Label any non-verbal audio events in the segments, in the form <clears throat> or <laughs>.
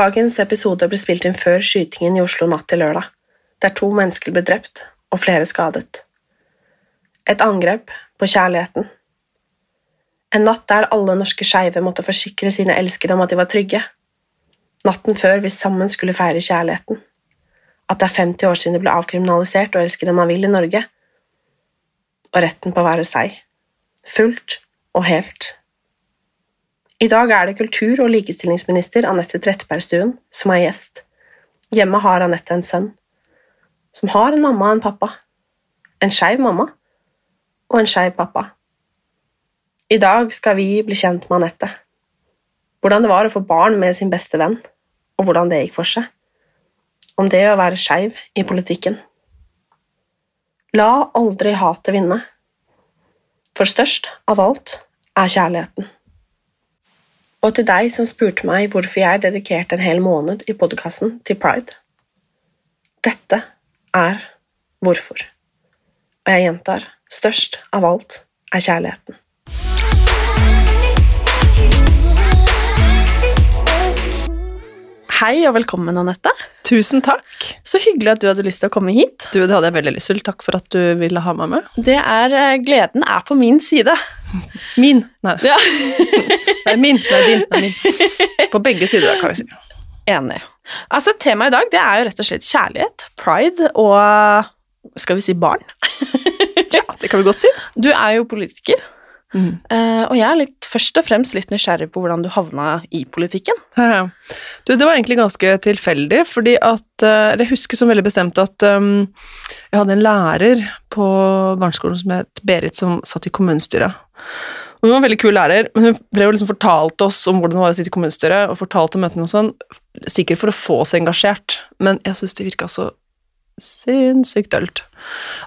Dagens episode ble spilt inn før skytingen i Oslo natt til lørdag, der to mennesker ble drept og flere skadet. Et angrep på kjærligheten. En natt der alle norske skeive måtte forsikre sine elskede om at de var trygge. Natten før vi sammen skulle feire kjærligheten. At det er 50 år siden det ble avkriminalisert å elske dem man vil i Norge. Og retten på å være seg. Fullt og helt. I dag er det kultur- og likestillingsminister Anette Trettebergstuen som er gjest. Hjemme har Anette en sønn, som har en mamma og en pappa. En skeiv mamma og en skeiv pappa. I dag skal vi bli kjent med Anette. Hvordan det var å få barn med sin beste venn, og hvordan det gikk for seg. Om det å være skeiv i politikken. La aldri hatet vinne. For størst av alt er kjærligheten. Og til deg som spurte meg hvorfor jeg dedikerte en hel måned i podkasten til pride. Dette er hvorfor. Og jeg gjentar, størst av alt er kjærligheten. Hei og velkommen, Anette. Tusen takk. Så hyggelig at du hadde lyst til å komme hit. Du, det hadde jeg veldig lyst til. Takk for at du ville ha meg med. Det er, eh, Gleden er på min side. Min. Nei, Ja. <laughs> er min. det er din. Nei, min. På begge sider, kan vi si. Enig. Altså, Temaet i dag det er jo rett og slett kjærlighet, pride og skal vi si barn. <laughs> Ja, det kan vi godt si. Du er jo politiker, Mm. eh, og jeg er litt, først og fremst litt nysgjerrig på hvordan du havna i politikken. Du, det var egentlig ganske tilfeldig, fordi at eh, Jeg husker som veldig bestemt at um, jeg hadde en lærer på barneskolen som het Berit, som satt i kommunestyret. Og Hun var en veldig kul lærer, men hun drev og liksom fortalte oss om hvordan det var å sitte i kommunestyret, og fortalte møtene og sånn, sikkert for å få oss engasjert, men jeg syns det virka så sinnssykt dølt.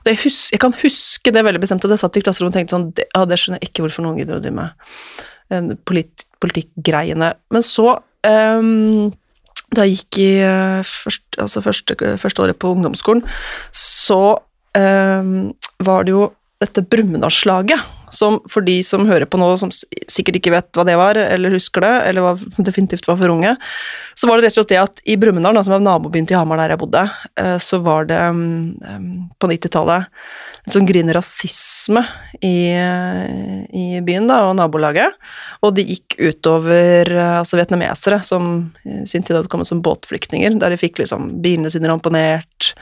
Jeg, jeg kan huske det veldig bestemt, at jeg satt i klasserommet og tenkte sånn det, ja, det skjønner jeg ikke hvorfor noen gidder å drive med polit politikkgreiene. Men så um, da jeg gikk i eh, først, altså første, første året på ungdomsskolen, så um, var det jo dette Brumunddalslaget, som for de som hører på nå, som sikkert ikke vet hva det var, eller husker det, eller var, <laughs> definitivt var for unge, så var det rett og slett det at i Brumunddal, som er nabobyen til Hamar der jeg bodde, eh, så var det mm, på 90-tallet en sånn gryende rasisme i, eh, i byen da, og nabolaget, og det gikk utover eh, altså vietnamesere som i sin tid hadde kommet som båtflyktninger, der de fikk liksom bilene sine ramponert,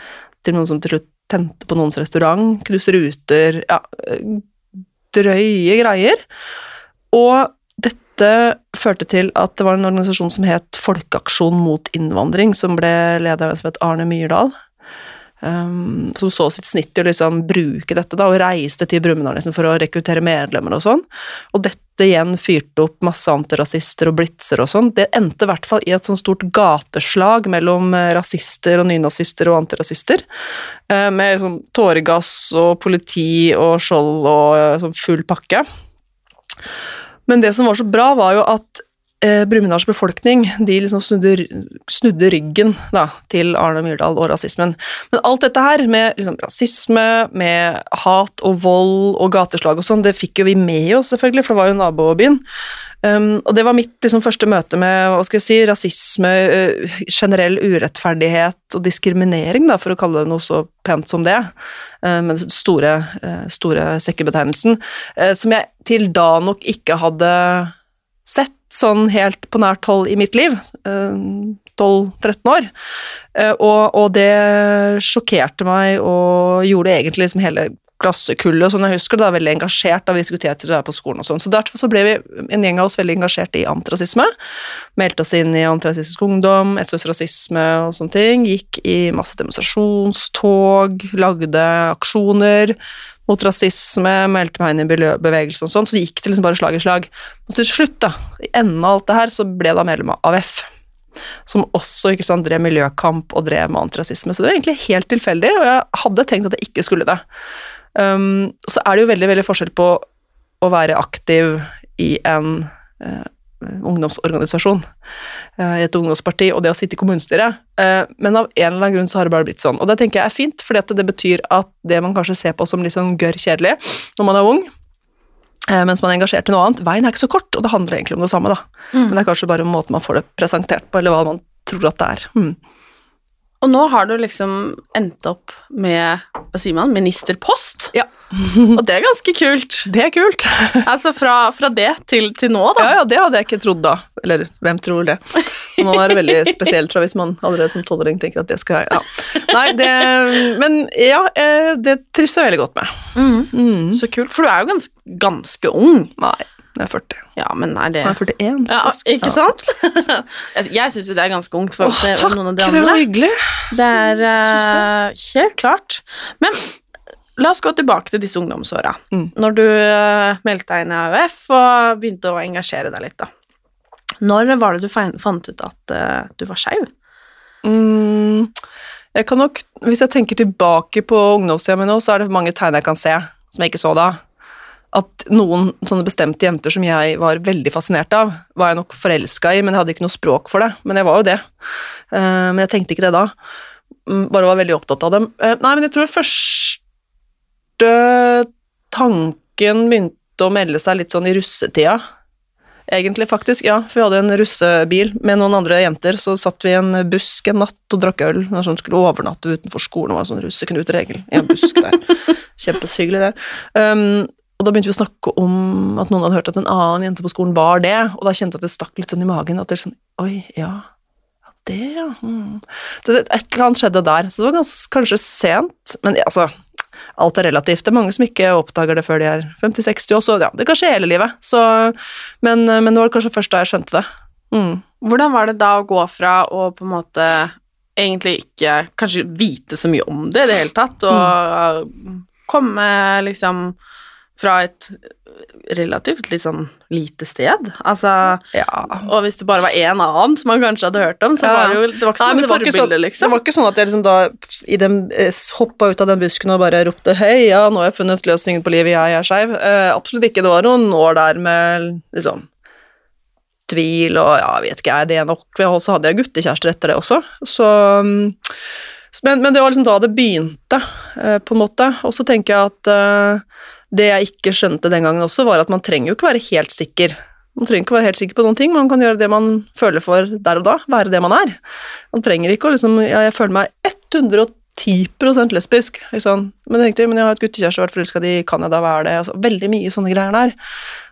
til noen som til slutt tente på noens restaurant, knuste ruter, ja, drøye greier. Og dette førte til at det var en organisasjon som het Folkeaksjon mot innvandring, som ble ledet av Arne Myrdal. Um, som så sitt snitt i å liksom bruke dette, da, og reiste til Brumunddal liksom, for å rekruttere medlemmer og sånn. Og dette igjen fyrte opp masse antirasister og blitzer og sånn. Det endte i hvert fall i et sånn stort gateslag mellom eh, rasister og nynazister og antirasister. eh, med sånn tåregass og politi og skjold og eh, sånn full pakke. Men det som var så bra, var jo at eh, Brumunddals befolkning de liksom snudde, snudde ryggen da, til Arne Myrdal og rasismen. Men alt dette her, med liksom, rasisme, med hat og vold og gateslag og sånn, det fikk jo vi med oss, selvfølgelig, for det var jo nabobyen. Um, og det var mitt liksom, første møte med hva skal jeg si, rasisme, uh, generell urettferdighet og diskriminering, da, for å kalle det noe så pent som det, uh, med den store, uh, store sekkebetegnelsen, som jeg til da nok ikke hadde sett sånn helt på nært hold i mitt liv. Uh, 12-13 år. Uh, og, og, det sjokkerte meg og gjorde egentlig liksom hele klassekullet og sånn, jeg husker det, da veldig engasjert da vi diskuterte det på skolen og sånn. Så derfor så ble vi, en gjeng av oss, veldig engasjert i antirasisme. Meldte oss inn i Antirasistisk Ungdom, SOS Rasisme og sånne ting. Gikk i masse demonstrasjonstog, lagde aksjoner mot rasisme, meldte meg inn i miljøbevegelsen og sånn, så det gikk det liksom bare slag i slag. Og til slutt, da, i enden av alt det her, så ble jeg da medlem av AUF. Som også ikke sant, drev miljøkamp og drev med antirasisme. Så det var egentlig helt tilfeldig, og jeg hadde tenkt at jeg ikke skulle det. Um, så er det jo veldig, veldig forskjell på å være aktiv i en uh, ungdomsorganisasjon, uh, i et ungdomsparti, og det å sitte i kommunestyret. Uh, men av en eller annen grunn så har det bare blitt sånn. Og det tenker jeg er fint, for det betyr at det man kanskje ser på som litt sånn gørr kjedelig når man er ung, mens man er engasjert i noe annet, veien er ikke så kort, og det handler egentlig om det samme, da. Mm. Men det er kanskje bare måten man får det presentert på, eller hva man tror at det er. Mm. Og nå har du liksom endt opp med hva sier man, ministerpost. Ja. <laughs> og det er ganske kult. Det er kult. <laughs> altså fra, fra det til, til, nå, da. Ja, ja, det hadde jeg ikke trodd da. Eller hvem tror det? Man er veldig <laughs> spesiell, tror jeg, hvis man allerede som tolvåring tenker at det skal jeg ja. Nei, det Men ja, eh, det trives jeg veldig godt med. Mm. Mm. Så kult. For du er jo ganske, ganske ung. Nei. Jeg er 40. Ja, men er det Jeg er 41. Ja, ikke ja. sant? jeg syns jo det er ganske ungt for Åh, takk, noen av de andre. Det var hyggelig. Det er uh, helt klart. Men la oss gå tilbake til disse ungdomsåra. Mm. Når du uh, meldte deg inn i AUF og begynte å engasjere deg litt, da. Når var det du fant ut at uh, du var skeiv? Mm, jeg kan nok, hvis jeg tenker tilbake på ungdomstida mi nå, så er det mange tegn jeg kan se som jeg ikke så da at noen sånne bestemte jenter som jeg var veldig fascinert av, var jeg nok forelska i, men jeg hadde ikke noe språk for det. Men jeg var jo det. Uh, men jeg tenkte ikke det da. Mm, bare var veldig opptatt av dem. Nei, men jeg tror første tanken begynte å melde seg litt sånn i russetida. Egentlig, faktisk, ja. For vi hadde en russebil med noen andre jenter. Så satt vi i en busk en natt og drakk øl. Når sånn skulle overnatte utenfor skolen. Det var en sånn russeknut-regel i en busk der. <laughs> Kjempehyggelig, det. Um, og da begynte vi å snakke om at noen hadde hørt at en annen jente på skolen var det, og da kjente jeg at det stakk litt sånn i magen. At det sånn Oi, ja. ja det, ja. Hmm. Så det, et eller annet skjedde der. Så det var ganske, kanskje sent, men altså Alt er relativt. Det er mange som ikke oppdager det før de er 50-60 også. Ja, det kan skje hele livet. Så, men, men, det var kanskje først da jeg skjønte det. Mm. Hvordan var det da å gå fra å på en måte egentlig ikke kanskje vite så mye om det i det hele tatt, og mm. komme liksom fra et relativt litt sånn lite sted. Altså ja. Og hvis det bare var én annen som man kanskje hadde hørt om, så ja. var det jo Det var ikke Nei, det var forbilder, sånn, liksom. Det var ikke sånn at jeg liksom da i den, eh, hoppa ut av den busken og bare ropte 'hei, ja, nå har jeg funnet løsningen på livet, jeg er skeiv'. Uh, absolutt ikke. Det var noen år der med liksom tvil og ja, vet ikke jeg, det er nok Og så hadde jeg guttekjærester etter det også, så mm, men, men, det var liksom da det begynte, uh, på en måte. Og så tenker jeg at uh, det jeg ikke skjønte den gangen også, var at man trenger jo ikke være helt sikker. Man trenger ikke være helt sikker på noen ting, man kan gjøre det man føler for der og da, være det man er. Man trenger ikke å liksom ja, Jeg føler meg 110 lesbisk, liksom. Men jeg tenkte, men jeg har et guttekjæreste, vært forelska i jeg da være det? Altså, veldig mye sånne greier der.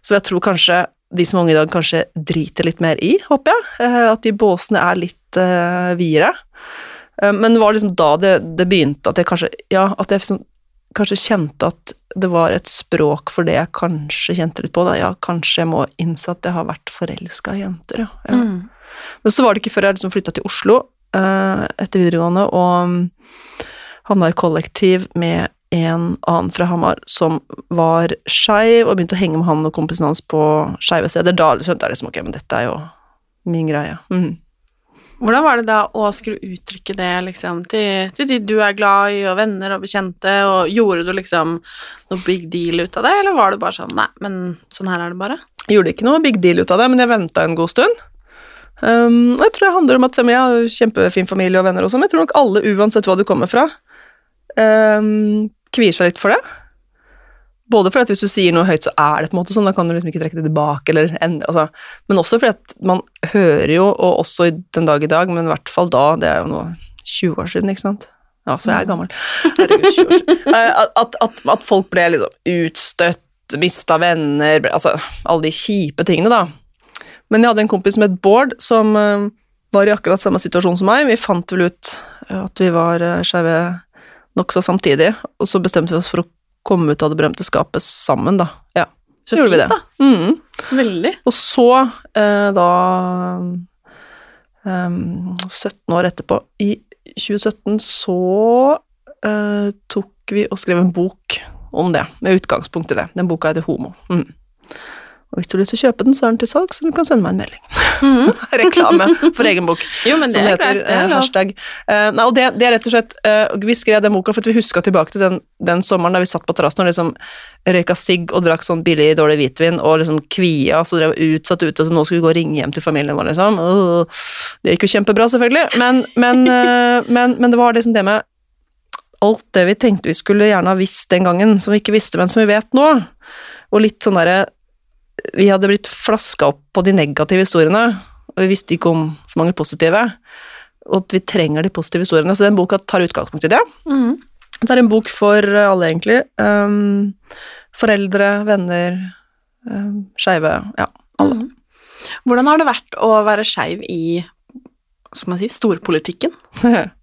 Så jeg tror kanskje de som er unge i dag, kanskje driter litt mer i, håper jeg. Eh, at de båsene er litt uh, videre. Uh, men det var liksom da det, det begynte, at jeg kanskje Ja, at jeg sånn, kanskje kjente at det var et språk for det jeg kanskje kjente litt på. Da. Ja, kanskje jeg må innse at jeg har vært forelska i jenter, ja. ja. Mm. Men så var det ikke før jeg liksom flytta til Oslo uh, etter videregående og havna i kollektiv med en annen fra Hamar som var skeiv, og begynte å henge med han og kompisen hans på skeive steder. Da skjønte jeg liksom ok, men dette er jo min greie. Mm. Hvordan var det da å skulle uttrykke det liksom, til, til, de du er glad i, og venner og bekjente, og gjorde du liksom noe big deal ut av det, eller var det bare sånn nei, men sånn her er det bare? Jeg gjorde ikke noe big deal ut av det, men jeg venta en god stund. Um, jeg tror det handler om at jeg har kjempefin familie og venner også, men jeg tror nok alle, uansett hva du kommer fra, um, kvier seg litt for det. Både fordi at hvis du sier noe høyt, så er det på en måte sånn, da kan du liksom ikke trekke det tilbake, eller altså. Men også fordi at man hører jo, og også i den dag i dag, men i hvert fall da, det er jo nå 20 år siden, ikke sant? Ja, så jeg er gammel. Herregud, 20 år siden. <laughs> Eh, At, at, at folk ble liksom utstøtt, mista venner, ble, altså alle de kjipe tingene, da. Men jeg hadde en kompis som het Bård, som eh, var i akkurat samme situasjon som meg. Vi fant vel ut at vi var uh, skeive nokså samtidig, og så bestemte vi oss for å komme ut av det berømte skapet sammen, da. Ja, Så gjorde vi det. da. Mm. Veldig. Og så, eh, da um, 17 år etterpå, i 2017, så eh, tok vi og skrev en bok om det, med utgangspunkt i det. Den boka heter Homo. Mm. Og hvis du har lyst til å kjøpe den, så er den til salg, så du kan sende meg en melding. <laughs> Reklame for egen bok. Jo, men det som er heter greit. Det er eh, hashtag. Uh, nei, og det, det er rett og slett uh, Vi skrev den boka for at vi huska tilbake til den, den sommeren da vi satt på terrassen og liksom røyka sigg og drakk sånn billig, dårlig hvitvin og liksom kvia, så drev utsatt ute, så nå skulle vi gå og ringe hjem til familien vår, liksom. Uh, det gikk jo kjempebra, selvfølgelig, men, men, men, men det var liksom det med alt det vi tenkte vi skulle gjerne ha visst den gangen, som vi ikke visste, men som vi vet nå. Og litt sånn derre Vi hadde blitt flaska opp på de negative historiene, og vi visste ikke om så mange positive. Og at vi trenger de positive historiene. Så den boka tar utgangspunkt i det. Mm. Det er en bok for alle, egentlig. Um, foreldre, venner, um, skeive Ja, alle. Hvordan har det vært å være skeiv i skal man si, storpolitikken? <laughs>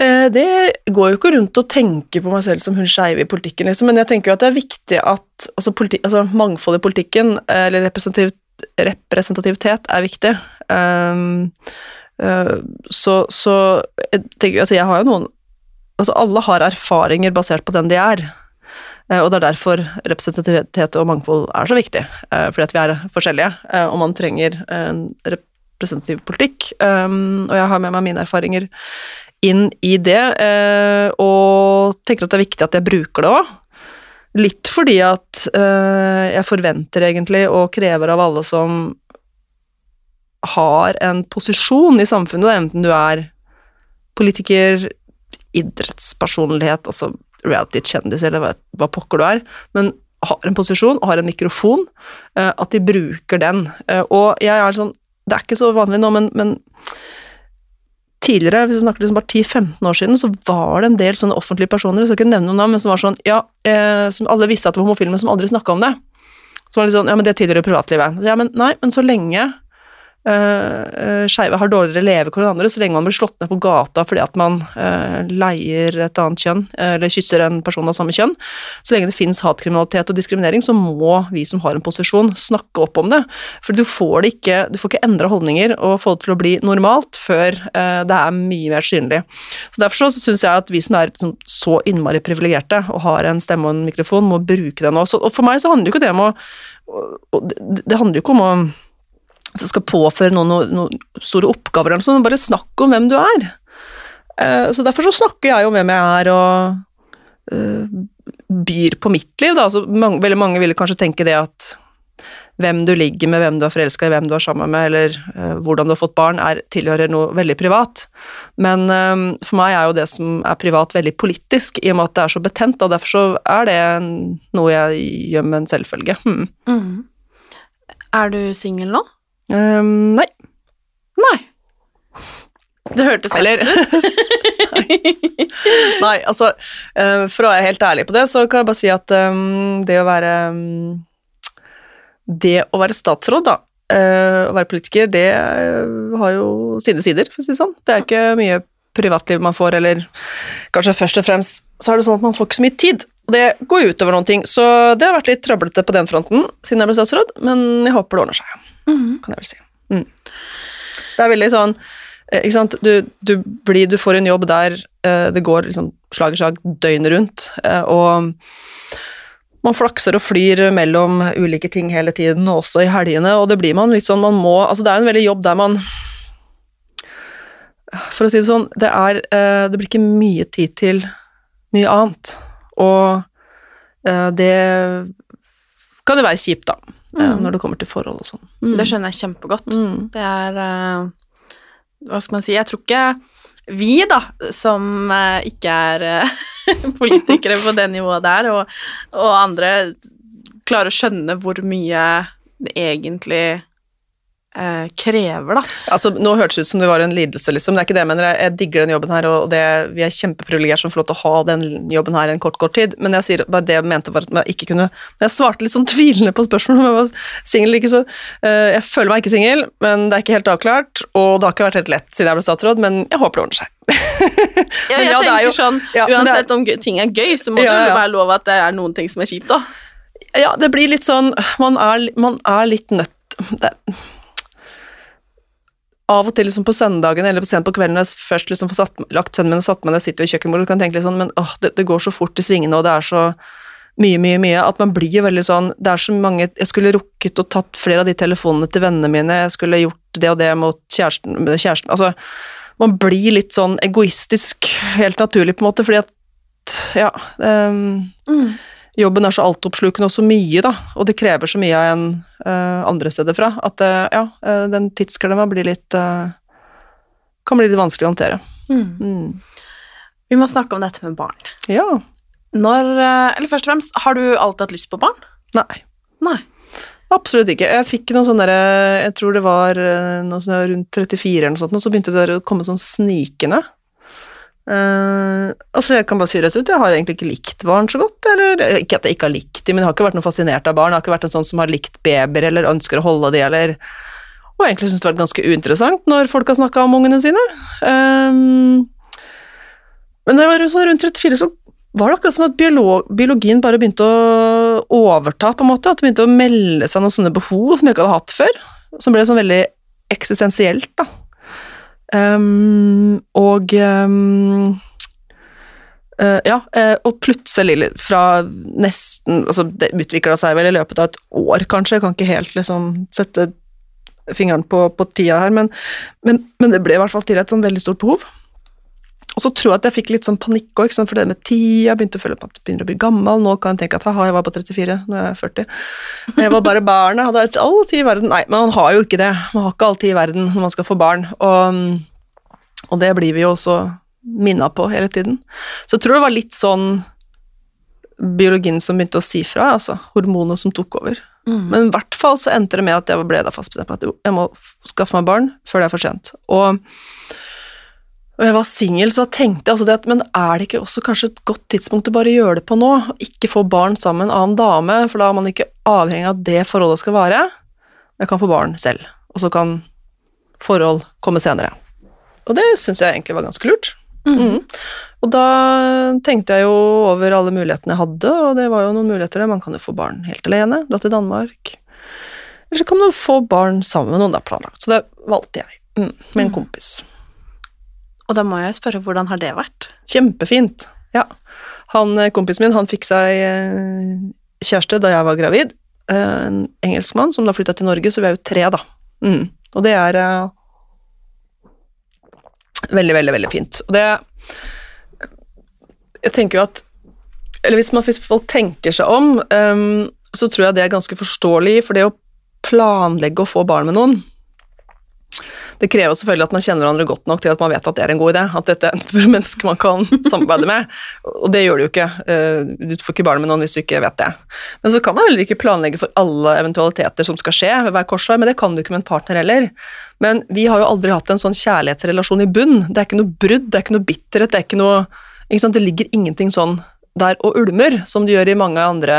Eh, Det går jo ikke rundt og tenker på meg selv som hun skeive i politikken, liksom, men jeg tenker jo at det er viktig at altså, politi altså, mangfold i politikken, eh, eller representativ representativitet, er viktig. Um, uh, så, så jeg tenker altså, jeg har jo noen Altså, alle har erfaringer basert på den de er. Og det er derfor representativitet og mangfold er så viktig, fordi at vi er forskjellige, og man trenger en representativ politikk. Um, Og jeg har med meg mine erfaringer inn i det, eh, og tenker at det er viktig at jeg bruker det òg. Litt fordi at eh, jeg forventer egentlig og krever av alle som har en posisjon i samfunnet, enten du er politiker, idrettspersonlighet, altså reality-kjendis eller hva, hva pokker du er, men har en posisjon og har en mikrofon, eh, at de bruker den. Og jeg er sånn Det er ikke så vanlig nå, men, men tidligere, hvis vi snakker liksom bare 10-15 år siden, så var det en del sånne offentlige personer, jeg skal ikke nevne noen navn, men som var sånn, ja, eh, som alle visste at det var homofile, men som aldri snakka om det. Så var litt sånn, ja, men det tilhører privatlivet. Så, ja, men nei, men så lenge skeive har dårligere levekår enn andre, så lenge man blir slått ned på gata fordi at man eh, leier et annet kjønn, eh, eller kysser en person av samme kjønn, så lenge det finnes hatkriminalitet og diskriminering, så må vi som har en posisjon, snakke opp om det. For du får det ikke, du får ikke endre holdninger og få det til å bli normalt før eh, det er mye mer synlig. Så Derfor så syns jeg at vi som er liksom, så innmari privilegerte og har en stemme og en mikrofon, må bruke den også. Og for meg så handler jo ikke det om å det, handler jo ikke om å skal påføre noen noe, noe store oppgaver, eller noe sånt, bare snakk om hvem du er. Eh, så derfor så snakker jeg om hvem jeg er, og eh, byr på mitt liv. Da. Altså, mange, veldig mange ville kanskje tenke det at hvem du ligger med, hvem du er forelska i, hvem du er sammen med, eller uh, hvordan du har fått barn, er, tilhører noe veldig privat. Men eh, for meg er jo det som er privat, veldig politisk, i og med at det er så betent, og derfor så er det noe jeg gjør med en selvfølge. Hmm. Mm. Er du singel nå? Um, nei. Nei. Det hørtes Eller <laughs> Nei, altså eh, For å være helt ærlig på det, så kan jeg bare si at um, det å være um, Det å være statsråd, da, uh, å være politiker, det eh, har jo sine sider, for å si det sånn. Det er ikke mye privatliv man får, eller kanskje først og fremst så er det sånn at man får ikke så mye tid. Og det går jo utover noen ting, så det har vært litt trøblete på den fronten siden jeg ble statsråd, men jeg håper det ordner seg, kan jeg vel si. Mm. Det er veldig sånn eh, ikke sant? Du, du, blir, du får en jobb der eh, det går liksom slag i slag døgnet rundt, eh, og man flakser og flyr mellom ulike ting hele tiden, og også i helgene, og det blir man litt sånn, man må, altså det er en veldig jobb der man, for å si det sånn, det er, eh, det blir ikke mye tid til mye annet, og eh, det kan det være kjipt da, Mm. når det kommer til forhold og sånn. Det skjønner jeg kjempegodt. Mm. Det er eh, Hva skal man si Jeg tror ikke vi, da, som eh, ikke er eh, <laughs> politikere på det nivået der, og, og andre klarer å skjønne hvor mye det egentlig eh, krever, da. Altså, nå hørtes det ut som det var en lidelse, liksom. Det er ikke det jeg mener. Jeg, digger den jobben her, og det, vi er kjempeprivilegert som får lov til å ha den jobben her en kort, kort tid. Men jeg sier bare det jeg mente var at jeg ikke kunne Jeg svarte litt sånn tvilende på spørsmålet om jeg var singel eller ikke, så eh, Jeg føler meg ikke singel, men det er ikke helt avklart. Og det har ikke vært helt lett siden jeg ble statsråd, men jeg håper det ordner seg. <laughs> Ja, jeg ja, det er tenker jo- sånn, ja, uansett er- om ting er gøy, så må Ja, det jo være lov at det er noen ting som er kjipt, da. Ja, det blir litt sånn Man er, man er litt nødt det, Av og til liksom på søndagen eller sent på kvelden når jeg først liksom får satt, lagt sønnen min og satt meg ned, sitter ved kjøkkenbordet, kan tenke litt sånn Men åh, det, det går så fort i svingene, og det er så mye, mye, mye at man blir veldig sånn Det er så mange Jeg skulle rukket og tatt flere av de telefonene til vennene mine, jeg skulle gjort det og det mot kjæresten, kjæresten Altså, man blir litt sånn egoistisk, helt naturlig, på en måte, fordi at Ja. ehm, jobben er så altoppslukende og så mye, da, og det krever så mye av en uh, andre steder fra, at uh, ja, uh, den tidsklemma blir litt Kan bli litt vanskelig å håndtere. Mm. Vi må snakke om dette med barn. Ja. Når Eller først og fremst, har du alltid hatt lyst på barn? Nei. Nei. Absolutt ikke. Jeg fikk noen sånne Jeg tror det var noe sånn rundt 34 eller noe sånt, og så begynte det å komme sånn snikende. Eh, altså jeg kan bare si rett ut, jeg har egentlig ikke likt barn så godt. Eller ikke at jeg ikke har likt dem, men jeg har ikke vært noe fascinert av barn. Jeg har ikke vært en sånn som har likt babyer eller ønsker å holde de, eller Og egentlig syns det har vært ganske uinteressant når folk har snakka om ungene sine. Um, men da jeg var sånn rundt 34, så var det akkurat som at biolog, biologien bare begynte å overta, på en måte. At det begynte å melde seg noen sånne behov som jeg ikke hadde hatt før. Som ble sånn veldig eksistensielt, da. Um, og um, uh, ja, eh, og plutselig fra nesten Altså, det utvikla seg vel i løpet av et år, kanskje. Jeg kan ikke helt liksom sette fingeren på, på tida her, men, men, men det ble i hvert fall til et sånn veldig stort behov. Og så tror jeg at jeg fikk litt sånn panikk òg, for det med tida, begynte å føle på at jeg begynner å bli gammel. Nå kan jeg tenke at haha, jeg var på 34, nå er jeg 40. Men jeg var bare barn, jeg hadde all tid i verden. Nei, men man har jo ikke det. Man har ikke all tid i verden når man skal få barn. Og, og det blir vi jo også minna på hele tiden. Så jeg tror det var litt sånn biologien som begynte å si fra, altså hormoner som tok over. Men i hvert fall så endte det med at jeg ble da fast bestemt på at jo, jeg må skaffe meg barn før det er for sent. Og og jeg var singel, så tenkte jeg altså det at men er det ikke også kanskje et godt tidspunkt å bare gjøre det på nå? Ikke få barn sammen med en annen dame, for da er man ikke avhengig av det forholdet skal vare. Jeg kan få barn selv, og så kan forhold komme senere. Og det syns jeg egentlig var ganske lurt. Mhm. Og da tenkte jeg jo over alle mulighetene jeg hadde, og det var jo noen muligheter der. Man kan jo få barn helt alene, dra til Danmark. Eller så kan man få barn sammen med noen det er planlagt. Så det valgte jeg, mm, med en kompis. Og da må jeg spørre, hvordan har det vært? Kjempefint. Ja. Han, eh, kompisen min han fikk seg eh, kjæreste da jeg var gravid. Eh, En engelskmann som da flytta til Norge, så vi er jo tre, da. Mm. Og det er veldig, veldig, veldig fint. Og det Jeg tenker jo at Eller hvis, man, hvis folk tenker seg om, um, så tror jeg det er ganske forståelig, for det å planlegge å få barn med noen det krever selvfølgelig at man kjenner hverandre godt nok til at man vet at det er en god idé. At dette er et menneske man kan samarbeide med. Og det gjør du jo ikke. Eh, Du får ikke barn med noen hvis du ikke vet det. Men så kan man heller ikke planlegge for alle eventualiteter som skal skje ved hver korsvei, men det kan du ikke med en partner heller. Men vi har jo aldri hatt en sånn kjærlighetsrelasjon i bunn. Det er ikke noe brudd, det er ikke noe bitterhet, det er ikke noe ikke? Det ligger ingenting sånn der og ulmer, som det gjør i mange andre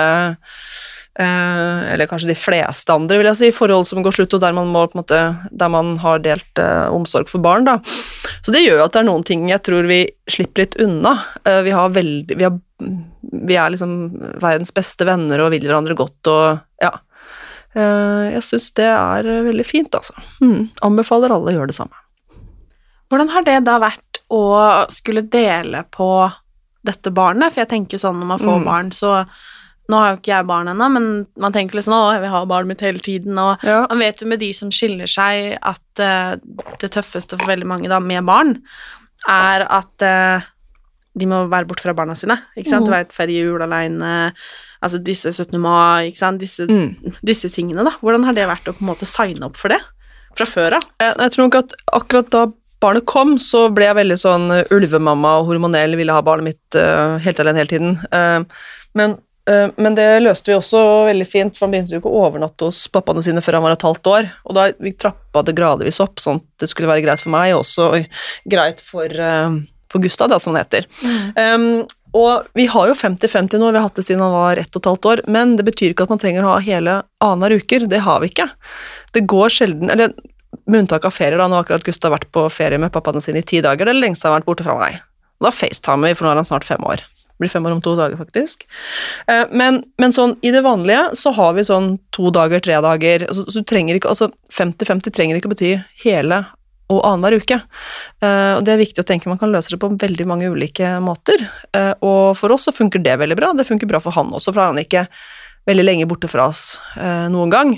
eller kanskje de fleste andre, vil jeg si, forhold som går slutt, og der man, må, måte, der man har delt eh, omsorg for barn. Da. Så det gjør jo at det er noen ting jeg tror vi slipper litt unna. Eh, vi, har veldig, vi, har, vi er liksom verdens beste venner og vil hverandre godt og ja. Eh, jeg syns det er eh, veldig fint, altså. Mm. Anbefaler alle å gjøre det samme. Hvordan har det da vært å skulle dele på dette barnet? For jeg tenker sånn når man får Mm. barn, så Nå har jo ikke jeg barn ennå, men man tenker liksom å, jeg vil ha barnet mitt hele tiden, og Ja. man vet jo med de som skiller seg, at uh, det tøffeste for veldig mange da med barn, er at uh, de må være borte fra barna sine, ikke sant? Mm. Du vet, ferie, jul alene, altså disse 17. mai, ikke sant? Disse, Mm. disse tingene, da. Hvordan har det vært å på en måte signe opp for det fra før av? Jeg, jeg tror nok at akkurat da barnet kom, så ble jeg veldig sånn ulvemamma og hormonell, ville ha barnet mitt uh, helt alene hele tiden. Uh, men, men det løste vi også veldig fint, for han begynte jo ikke å overnatte hos pappaene sine før han var et halvt år. Og da vi trappa det gradvis opp, sånn at det skulle være greit for meg, og også greit for, eh, for Gustav, da, som han heter. Um, og vi har jo 50-50 nå, vi har hatt det siden han var ett og et halvt år, men det betyr ikke at man trenger å ha hele annenhver uker. Det har vi ikke. Det går sjelden Eller med unntak av ferier, da. Nå har akkurat Gustav vært på ferie med pappaene sine i ti dager. Det er lengst han har vært borte fra meg. Da facetimer vi, for nå er han snart fem år. Blir fem år om to dager, faktisk. Eh, Men, men sånn i det vanlige så har vi sånn to dager, tre dager Så, Så du trenger ikke Altså 50-50 trenger ikke bety hele og annenhver uke. Eh, og det er viktig å tenke man kan løse det på veldig mange ulike måter. Eh, og for oss så funker det veldig bra. Det funker bra for han også, for han er ikke veldig lenge borte fra oss noen gang.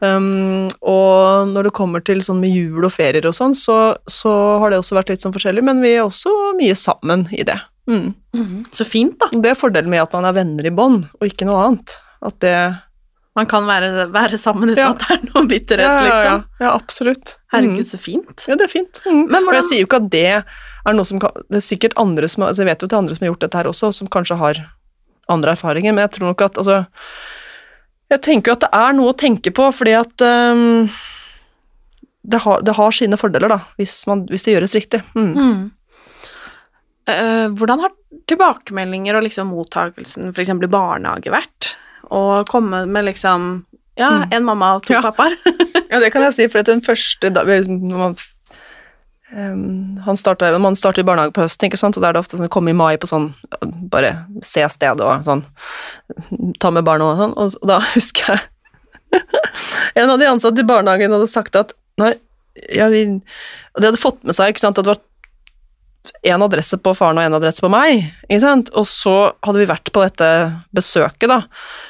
Um, og når det kommer til sånn med jul og ferier og sånn, så, så har det også vært litt sånn forskjellig, men vi er også mye sammen i det. Mm. Så fint, da. Det er fordelen med at man er venner i bånd, og ikke noe annet. At det Man kan være, være sammen uten Ja. at det er noe bitterhet, ja, ja, ja. liksom. ja, absolutt. Herregud, Mm. så fint. Ja, det er fint. Mm. Men Og jeg sier jo ikke at det er noe som kan Det er sikkert andre som altså Jeg vet jo er andre som har gjort dette her også, som kanskje har andre erfaringer, men jeg tror nok at altså Jeg tenker jo at det er noe å tenke på, fordi at um, det, har, det har sine fordeler, da, hvis, man, hvis det gjøres riktig. Mm. Eh, hvordan har tilbakemeldinger og liksom mottakelsen f.eks. i barnehage vært? Å komme med liksom Ja, Mm. en mamma og to Ja. pappaer. <laughs> Ja, det kan jeg si, for den første da, man, um, han starter, man starter i barnehage på høsten, ikke sant, og da er det ofte sånn komme i mai på sånn bare se sted og sånn ta med barna og sånn, og, og da <laughs> husker jeg en av de ansatte i barnehagen hadde sagt at nei, ja, vi, de hadde fått med seg ikke sant, at det var en adresse på faren og en adresse på meg, og så hadde vi vært på dette besøket, da.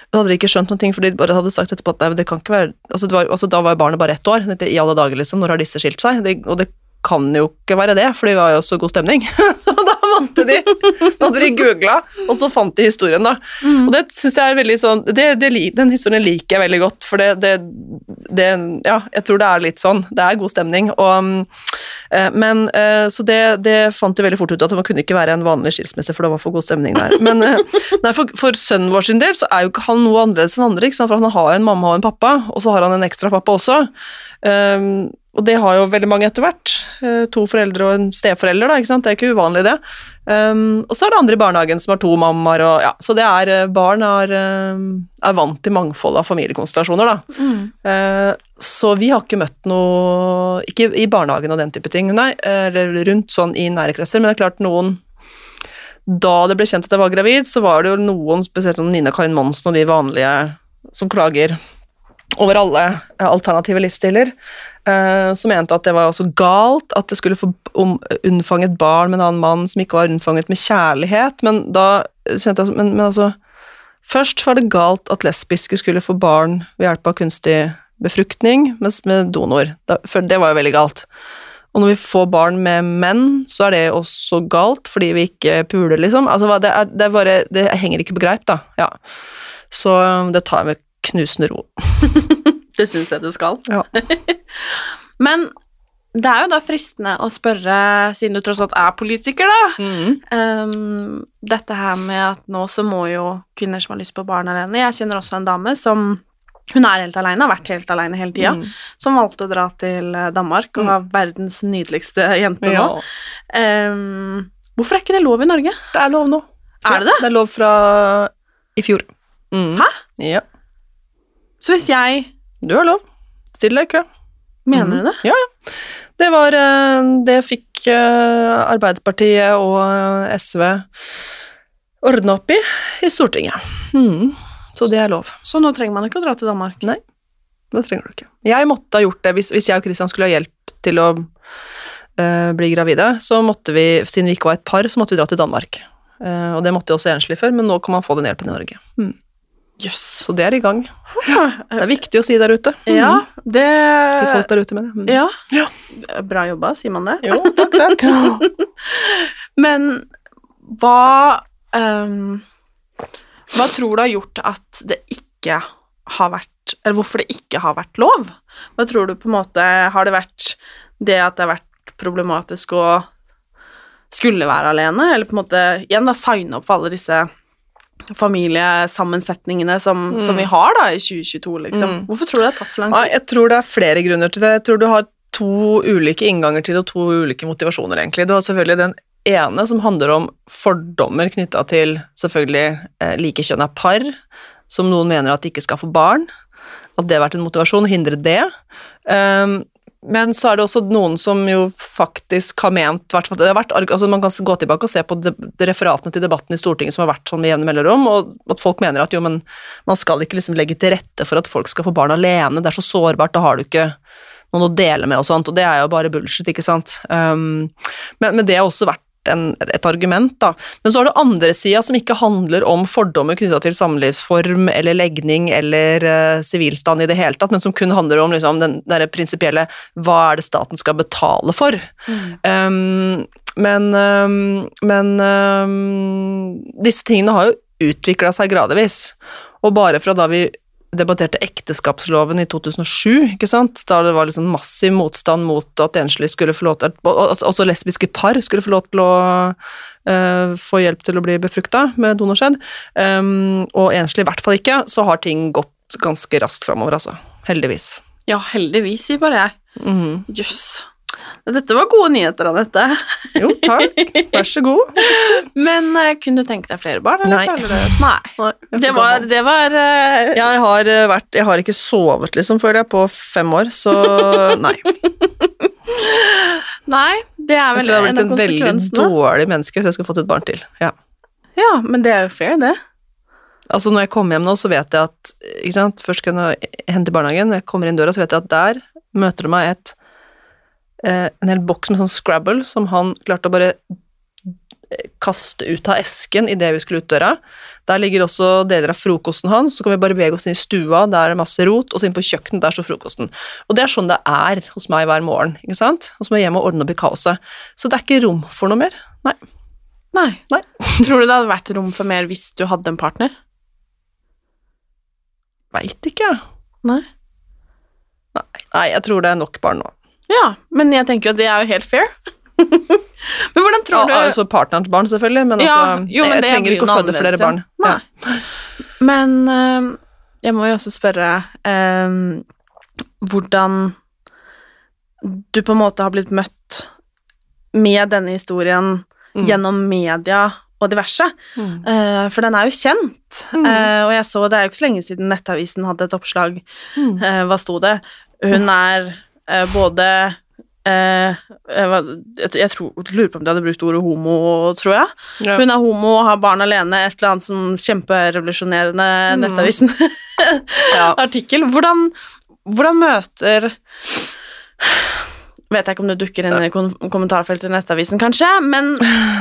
Da hadde de ikke skjønt noen ting, for de bare hadde sagt etterpå at nei, det kan ikke være altså, var, altså, Da var jo barnet bare ett år, i alle dager, liksom, når har disse skilt seg? Det, og det kan jo ikke være det, for det var jo så god stemning. <laughs> så måtte de Da hadde de googla, og så fant de historien, da. Og det syns jeg er veldig sånn det, det, Den historien liker jeg veldig godt, for det, det, det Ja, jeg tror det er litt sånn. Det er god stemning, og mm, eh, Men eh, Så det, det fant de veldig fort ut at det kunne ikke være en vanlig skilsmisse, for det var for god stemning der. Men eh, nei, for, for sønnen vår sin del så er jo ikke han noe annerledes enn andre, for han har en mamma og en pappa, og så har han en ekstra pappa også. Um, og det har jo veldig mange etter hvert. Eh, to foreldre og en steforelder, da, ikke sant. Det er ikke uvanlig, det. Um, og så er det andre i barnehagen som har to mammaer, og ja, så det er eh, Barn er, eh, er vant til mangfold av familiekonstellasjoner, da. Eh, så vi har ikke møtt noe Ikke i barnehagen og den type ting, nei, eller rundt sånn i nære kretser, men det er klart noen Da det ble kjent at jeg var gravid, så var det jo noen, spesielt Nina Karin Monsen og de vanlige som klager over alle alternative livsstiler, eh, som mente at det var også galt at det skulle få unnfanget barn med en annen mann som ikke var unnfanget med kjærlighet, men da kjente jeg men, men altså Først var det galt at lesbiske skulle få barn ved hjelp av kunstig befruktning, mens med donor. Da, for det var jo veldig galt. Og når vi får barn med menn, så er det også galt, fordi vi ikke puler, liksom. Altså, det, er, det, er bare, det henger ikke på greip, da. Ja. Så um, det tar jeg med knusende ro. <laughs> Det syns jeg det skal. Ja. <laughs> Men det er jo da fristende å spørre, siden du tross alt er politiker, da ehm, Dette her med at nå så må jo kvinner som har lyst på barn alene Jeg kjenner også en dame som hun er helt alene, har vært helt alene hele tida, Mm. som valgte å dra til eh, Danmark og Mm. var verdens nydeligste jente Ja. nå. Um, hvorfor er ikke det lov i Norge? Det er lov nå. Er det det? Det er lov fra i fjor. Mm. Hæ? Ja. Så hvis jeg Du har lov. Still deg i kø. Mener mm. du det? Ja, ja. Det var eh, Det fikk eh, Arbeiderpartiet og eh, SV ordna opp i i Stortinget. Mm. Så det er lov. Så nå trenger man ikke å dra til Danmark? Nei, det trenger du ikke. Jeg måtte ha gjort det hvis, hvis jeg og Christian skulle ha hjelp til å uh, bli gravide, så måtte vi, siden vi ikke var et par, så måtte vi dra til Danmark. Uh, og det måtte jo også enslige før, men nå kan man få den hjelpen i Norge. Mm. Jøss. Så det er i gang. Det er viktig å si der ute. Mm. Ja, det Til folk der ute, mener jeg. Mm. Ja. Ja. Bra jobba, sier man det? Jo, takk, takk. <laughs> Men hva um, Hva tror du har gjort at det ikke har vært Eller hvorfor det ikke har vært lov? Hva tror du på en måte Har det vært det at det har vært problematisk å skulle være alene, eller på en måte igjen da signe opp for alle disse familiesammensetningene som, Mm. som vi har da i 2022, liksom. Mm. Hvorfor tror du det har tatt så lang tid? jeg tror det er flere grunner til det. Jeg tror du har to ulike innganger til det, og to ulike motivasjoner, egentlig. Du har selvfølgelig den ene som handler om fordommer knytta til selvfølgelig eh, likekjønna par, som noen mener at de ikke skal få barn. At det har vært en motivasjon, hindre det. Um, men så er det også noen som jo faktisk har ment det har vært, altså Man kan gå tilbake og se på de referatene til debatten i Stortinget som har vært sånn med jevne mellomrom, og at folk mener at jo, men man skal ikke liksom legge til rette for at folk skal få barn alene, det er så sårbart, da har du ikke noen å dele med og sånt, og det er jo bare bullshit, ikke sant. Um, men, men det har også vært en, et argument, da. Men så har du andre sida som ikke handler om fordommer knytta til samlivsform eller legning eller sivilstand sivilstand i det hele tatt, men som kun handler om liksom, den der prinsipielle hva er det staten skal betale for? Um, men um, men um, disse tingene har jo utvikla seg gradvis, og bare fra da vi debatterte ekteskapsloven i 2007, ikke sant, da det var liksom massiv motstand mot at enslige skulle få lov til Også lesbiske par skulle få lov til å uh, få hjelp til å bli befrukta med donorskjedd, um, og enslige i hvert fall ikke, så har ting gått ganske raskt framover, altså. Heldigvis. Ja, heldigvis, sier bare jeg. Mhm. Jøss. Dette var gode nyheter, Anette. Jo, takk. Vær så god. <laughs> Men uh, kunne du tenke deg flere barn? Nei. Nei. Det var, det var uh... Jeg har eh, vært Jeg har ikke sovet, liksom, føler jeg, på fem år, så <laughs> nei. Nei, det er Jeg vel tror jeg har blitt en av en veldig dårlig menneske hvis jeg skulle fått et barn til. Ja. Ja, men det er jo fair, det. Altså Når jeg kommer hjem nå, så vet jeg at ikke sant? Først skal jeg hente i barnehagen, når jeg kommer inn døra, så vet jeg at der møter det meg et eh, en hel boks med sånn Scrabble som han klarte å bare eh, kaste ut av esken idet vi skulle ut døra. Der ligger også deler av frokosten hans, så kan vi bare bevege oss inn i stua, der er det masse rot, og så inn på kjøkkenet, der står frokosten. Og det er sånn det er hos meg hver morgen, ikke sant? Og så må jeg hjem og ordne opp i kaoset. Så det er ikke rom for noe mer. Nei. Nei. Nei. <laughs> Tror du det hadde vært rom for mer hvis du hadde en partner? Veit ikke, jeg. Nei. Nei. Nei, jeg tror det er nok barn nå. Ja, men jeg tenker jo at det er jo helt fair. <laughs> men hvordan tror du altså partnerens barn, selvfølgelig, men Ja, altså jo, men Jeg trenger ikke å føde flere barn. Nei. ja. Men eh, jeg må jo også spørre eh, hvordan du på en måte har blitt møtt med denne historien Mm. gjennom media og diverse. Mm. Uh, for den er jo kjent, Mm. Uh, og jeg så det er jo ikke så lenge siden Nettavisen hadde et oppslag. Mm. Eh, hva sto det? Hun er eh, både eh, jeg, var- jeg, lurer på om de hadde brukt ordet homo, tror jeg. Ja. Hun er homo og har barn alene, et eller annet sånn kjemperevolusjonerende Mm. Nettavisen-artikkel. <laughs> Hvordan, hvordan møter Vet jeg ikke om det dukker inn i kom kommentarfeltet i Nettavisen, kanskje, men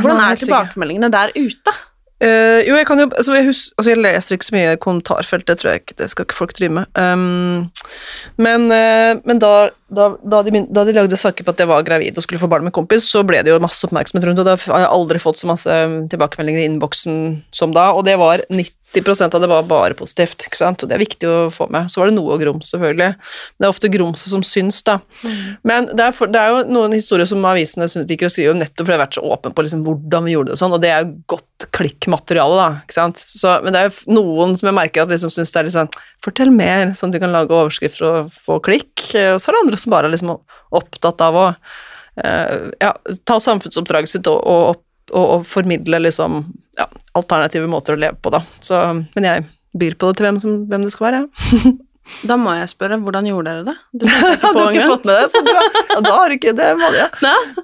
hvordan er tilbakemeldingene der ute? Eh, jo, jeg kan jo altså jeg, hus, altså jeg leser ikke så mye kommentarfelt, det tror jeg ikke, det skal ikke folk drive med. Um, men uh, men da, da, da, de, da de lagde saker på at jeg var gravid og skulle få barn med kompis, så ble det jo masse oppmerksomhet rundt, og da har jeg aldri fått så masse tilbakemeldinger i innboksen som da, og det var 90 av det var bare positivt, ikke sant, og det er viktig å få med. Så var det noe grums, selvfølgelig. Det er ofte grumset som syns, da. Men det er, for, det er jo noen historier som avisene syns liker å skrive om, nettopp fordi jeg har vært så åpen på liksom hvordan vi gjorde det og sånn, og det er jo godt klikkmateriale, da, ikke sant. Så, men det er jo noen som jeg merker at liksom syns det er litt sånn Fortell mer, sånn at de kan lage overskrifter og få klikk. Og så er det andre som bare er liksom opptatt av å eh, ja, ta samfunnsoppdraget sitt og, og, og, og formidle liksom alternative måter å leve på, da. Så, men jeg byr på det til hvem, som, hvem det skal være. ja. <laughs> Da må jeg spørre, hvordan gjorde dere det? Du, <laughs> Du har ikke fått med det? Så bra. Ja, da har du ikke det. var Ja.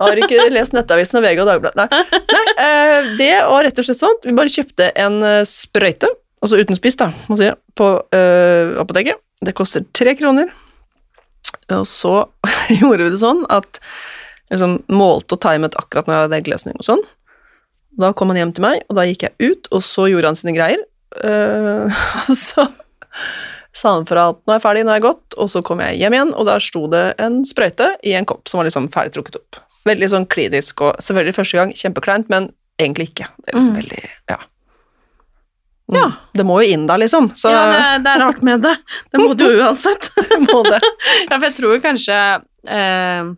Har du ikke lest Nettavisen og VG og Dagbladet? Nei. Nei eh, det var rett og slett sånn. Vi bare kjøpte en eh, sprøyte, altså uten spiss, da, må si, på øh, apoteket. Det koster tre kroner. Og så <laughs> gjorde vi det sånn at liksom målte og timet akkurat når jeg hadde eggløsning og sånn. Da kom han hjem til meg, og da gikk jeg ut, og så gjorde han sine greier. <laughs> Og så sa han fra at nå er jeg ferdig, nå er jeg gått, og så kom jeg hjem igjen, og der sto det en sprøyte i en kopp som var liksom ferdig trukket opp. Veldig sånn klinisk, og selvfølgelig første gang kjempekleint, men egentlig ikke. Det er liksom mm. veldig, ja. Mm. Ja. Det må jo inn da, liksom, så Ja, det, det er rart med det. Det må du uansett. <laughs> må det. <laughs> Ja, for jeg tror kanskje eh,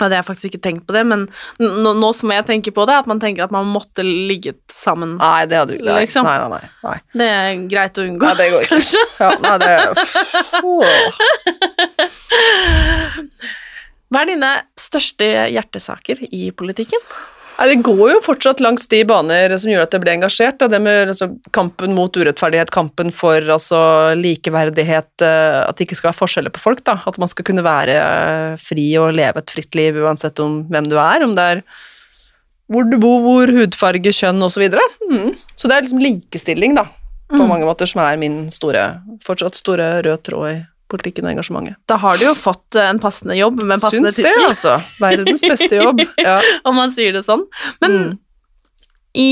hadde jeg faktisk ikke tenkt på det, men nå, nå som jeg tenker på det, at man tenker at man måtte ligget sammen. Nei, det hadde du ikke. Liksom. Nei, nei, nei. Det er greit å unngå, Nei, det går ikke. kanskje. Ja, nei, det Hva er dine største hjertesaker i politikken? Nei, Det går jo fortsatt langs de baner som gjør at jeg ble engasjert. Da. Det med altså, kampen mot urettferdighet, kampen for altså, likeverdighet, eh, at det ikke skal være forskjeller på folk. Da. At man skal kunne være eh, fri og leve et fritt liv uansett om hvem du er, om det er hvor du bor, hvor hudfarge, kjønn osv. Mm. Så det er liksom likestilling, da, på Mm. mange måter, som er min store, fortsatt store rød tråd i politikken og engasjementet. Da har du jo fått eh, en passende jobb med passende tittel. Syns det, altså. Verdens beste jobb. <laughs> Ja. om man sier det sånn. Men Mm. i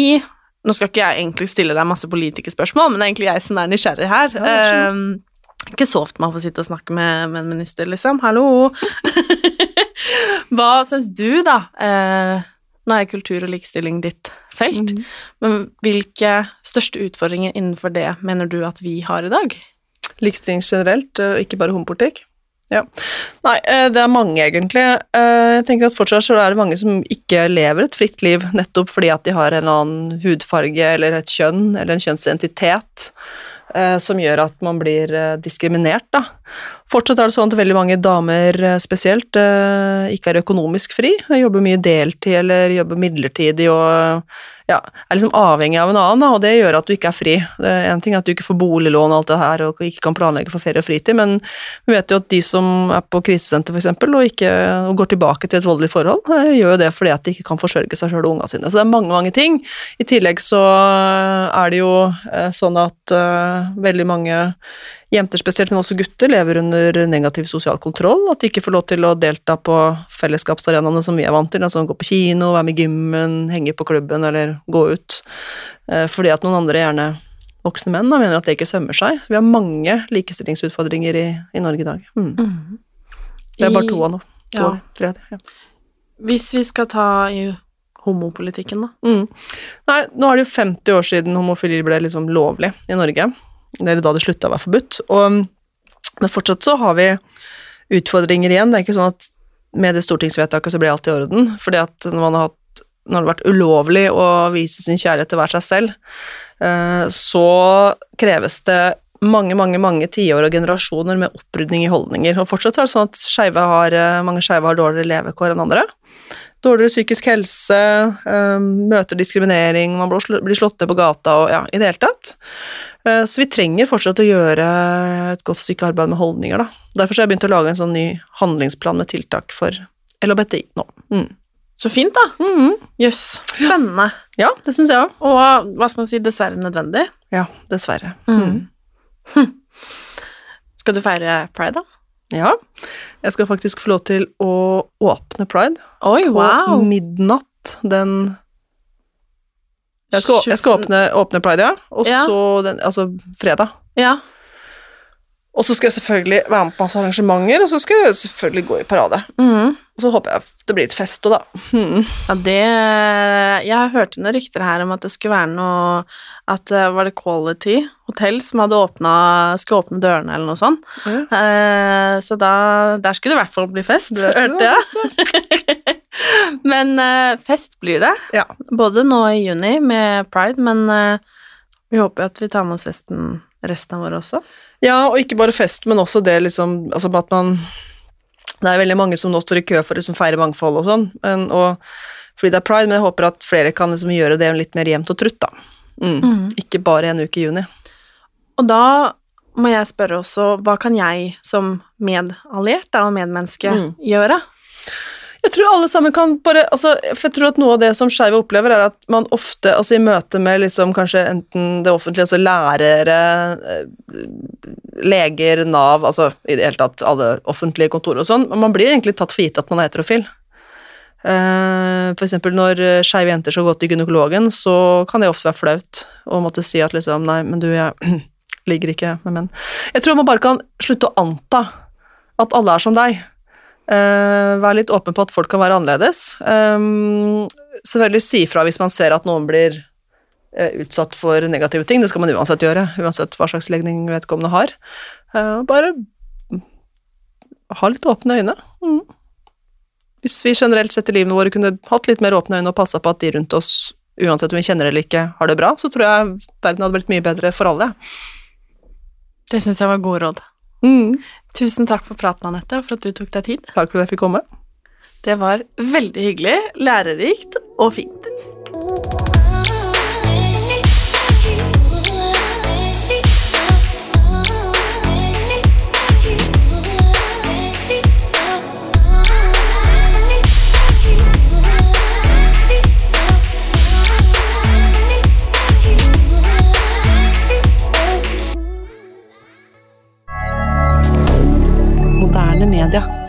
Nå skal ikke jeg egentlig stille deg masse politikerspørsmål, men det er egentlig jeg som er nysgjerrig her. Ja, vær så Eh, ikke så ofte man får sitte og snakke med, med en minister, liksom. Hallo! <laughs> Hva syns du, da? Eh, nå er kultur og likestilling ditt felt, mm. men hvilke største utfordringer innenfor det mener du at vi har i dag? Likestilling generelt, og ikke bare homopolitikk. Ja. Nei, eh, det er mange, egentlig. Eh, Jeg tenker at Fortsatt så er det mange som ikke lever et fritt liv, nettopp fordi at de har en annen hudfarge eller et kjønn eller en kjønnsidentitet eh, som gjør at man blir eh, diskriminert. Da. Fortsatt er det sånn at veldig mange damer eh, spesielt eh, ikke er økonomisk fri, jobber mye deltid eller jobber midlertidig og ja, er liksom avhengig av en annen, og det gjør at du ikke er fri. Det er en ting er at du ikke får boliglån og alt det her, og ikke kan planlegge for ferie og fritid, men vi vet jo at de som er på krisesenter f.eks., og, og går tilbake til et voldelig forhold, eh, gjør jo det fordi at de ikke kan forsørge seg sjøl og unga sine. Så det er mange, mange ting. I tillegg så er det jo sånn at veldig mange jenter spesielt, men også gutter, lever under negativ sosial kontroll. At de ikke får lov til å delta på fellesskapsarenaene som vi er vant til, altså gå på kino, være med i gymmen, henge på klubben eller gå ut. Eh, Fordi at noen andre, gjerne voksne menn, da, mener at det ikke sømmer seg. Vi har mange likestillingsutfordringer i, i Norge i dag. Mm. Det er bare to av nå. To, Ja. tre, ja. Hvis vi skal ta i homopolitikken, da. Mm. Nei, nå er det jo 50 år siden homofili ble liksom lovlig i Norge. Eller da det slutta å være forbudt. Og, men fortsatt så har vi utfordringer igjen. Det er ikke sånn at med det stortingsvedtaket så blir alt i orden. fordi at når man har hatt når det har vært ulovlig å vise sin kjærlighet til hver seg selv, eh, så kreves det mange, mange mange tiår og generasjoner med opprydning i holdninger. Og fortsatt er det sånn at har, eh, mange skeive har dårligere levekår enn andre. Dårligere psykisk helse, eh, møter diskriminering, man blir slått ned på gata og ja, i det hele tatt. Eh, Så vi trenger fortsatt å gjøre et godt stykke arbeid med holdninger, da. Derfor har jeg begynt å lage en sånn ny handlingsplan med tiltak for LHBTI nå. Mm. Så fint, da. Mhm. Jøss. Spennende. Ja, det syns jeg òg. Og hva skal man si, dessverre nødvendig. Ja, dessverre. Mm. Skal du feire pride, da? Ja. Jeg skal faktisk få lov til å åpne pride Oi, på wow. midnatt den Jeg skal, jeg skal åpne, åpne pride, ja. Og Ja. så den Altså fredag. Ja. Og så skal jeg selvfølgelig være med på masse arrangementer, og så skal jeg selvfølgelig gå i parade. Mhm. Og så håper jeg det blir et fest òg, da. Mhm. Ja, det Jeg hørte noen rykter her om at det skulle være noe At eh, var det Quality hotell som hadde åpna Skulle åpne dørene, eller noe sånt. Mm. Eh, så da Der skulle det i hvert fall bli fest, Det hørte jeg. <laughs> men eh, fest blir det. Ja. Både nå i juni med pride, men eh, vi håper jo at vi tar med oss festen resten av året også. Ja, og ikke bare fest, men også det liksom Altså at man Det er veldig mange som nå står i kø for å liksom feire mangfold og sånn, men, og, fordi det er pride, men jeg håper at flere kan liksom gjøre det litt mer jevnt og trutt, da. Mm. Ikke bare en uke i juni. Og da må jeg spørre også, hva kan jeg som medalliert og medmenneske Mm. gjøre? Jeg tror alle sammen kan bare altså, For jeg tror at noe av det som skeive opplever, er at man ofte, altså i møte med liksom kanskje enten det offentlige, altså lærere, eh, leger, Nav, altså i det hele tatt alle offentlige kontorer og sånn, man blir egentlig tatt for gitt at man er heterofil. Eh, For eksempel når eh, skeive jenter skal gå til gynekologen, så kan det ofte være flaut å måtte si at liksom Nei, men du, jeg <clears throat> ligger ikke med menn. Jeg tror man bare kan slutte å anta at alle er som deg. Uh, Vær litt åpen på at folk kan være annerledes. Um, selvfølgelig si fra hvis man ser at noen blir uh, utsatt for negative ting. Det skal man uansett gjøre, uansett hva slags legning vedkommende har. Uh, bare ha litt åpne øyne. Mm. Hvis vi generelt sett i livene våre kunne hatt litt mer åpne øyne og passa på at de rundt oss, uansett om vi kjenner eller ikke, har det bra, så tror jeg verden hadde blitt mye bedre for alle. Det syns jeg var gode råd. Mm. Tusen takk for praten, Anette, og for at du tok deg tid. Takk for at jeg fikk komme. Det var veldig hyggelig, lærerikt og fint. Media.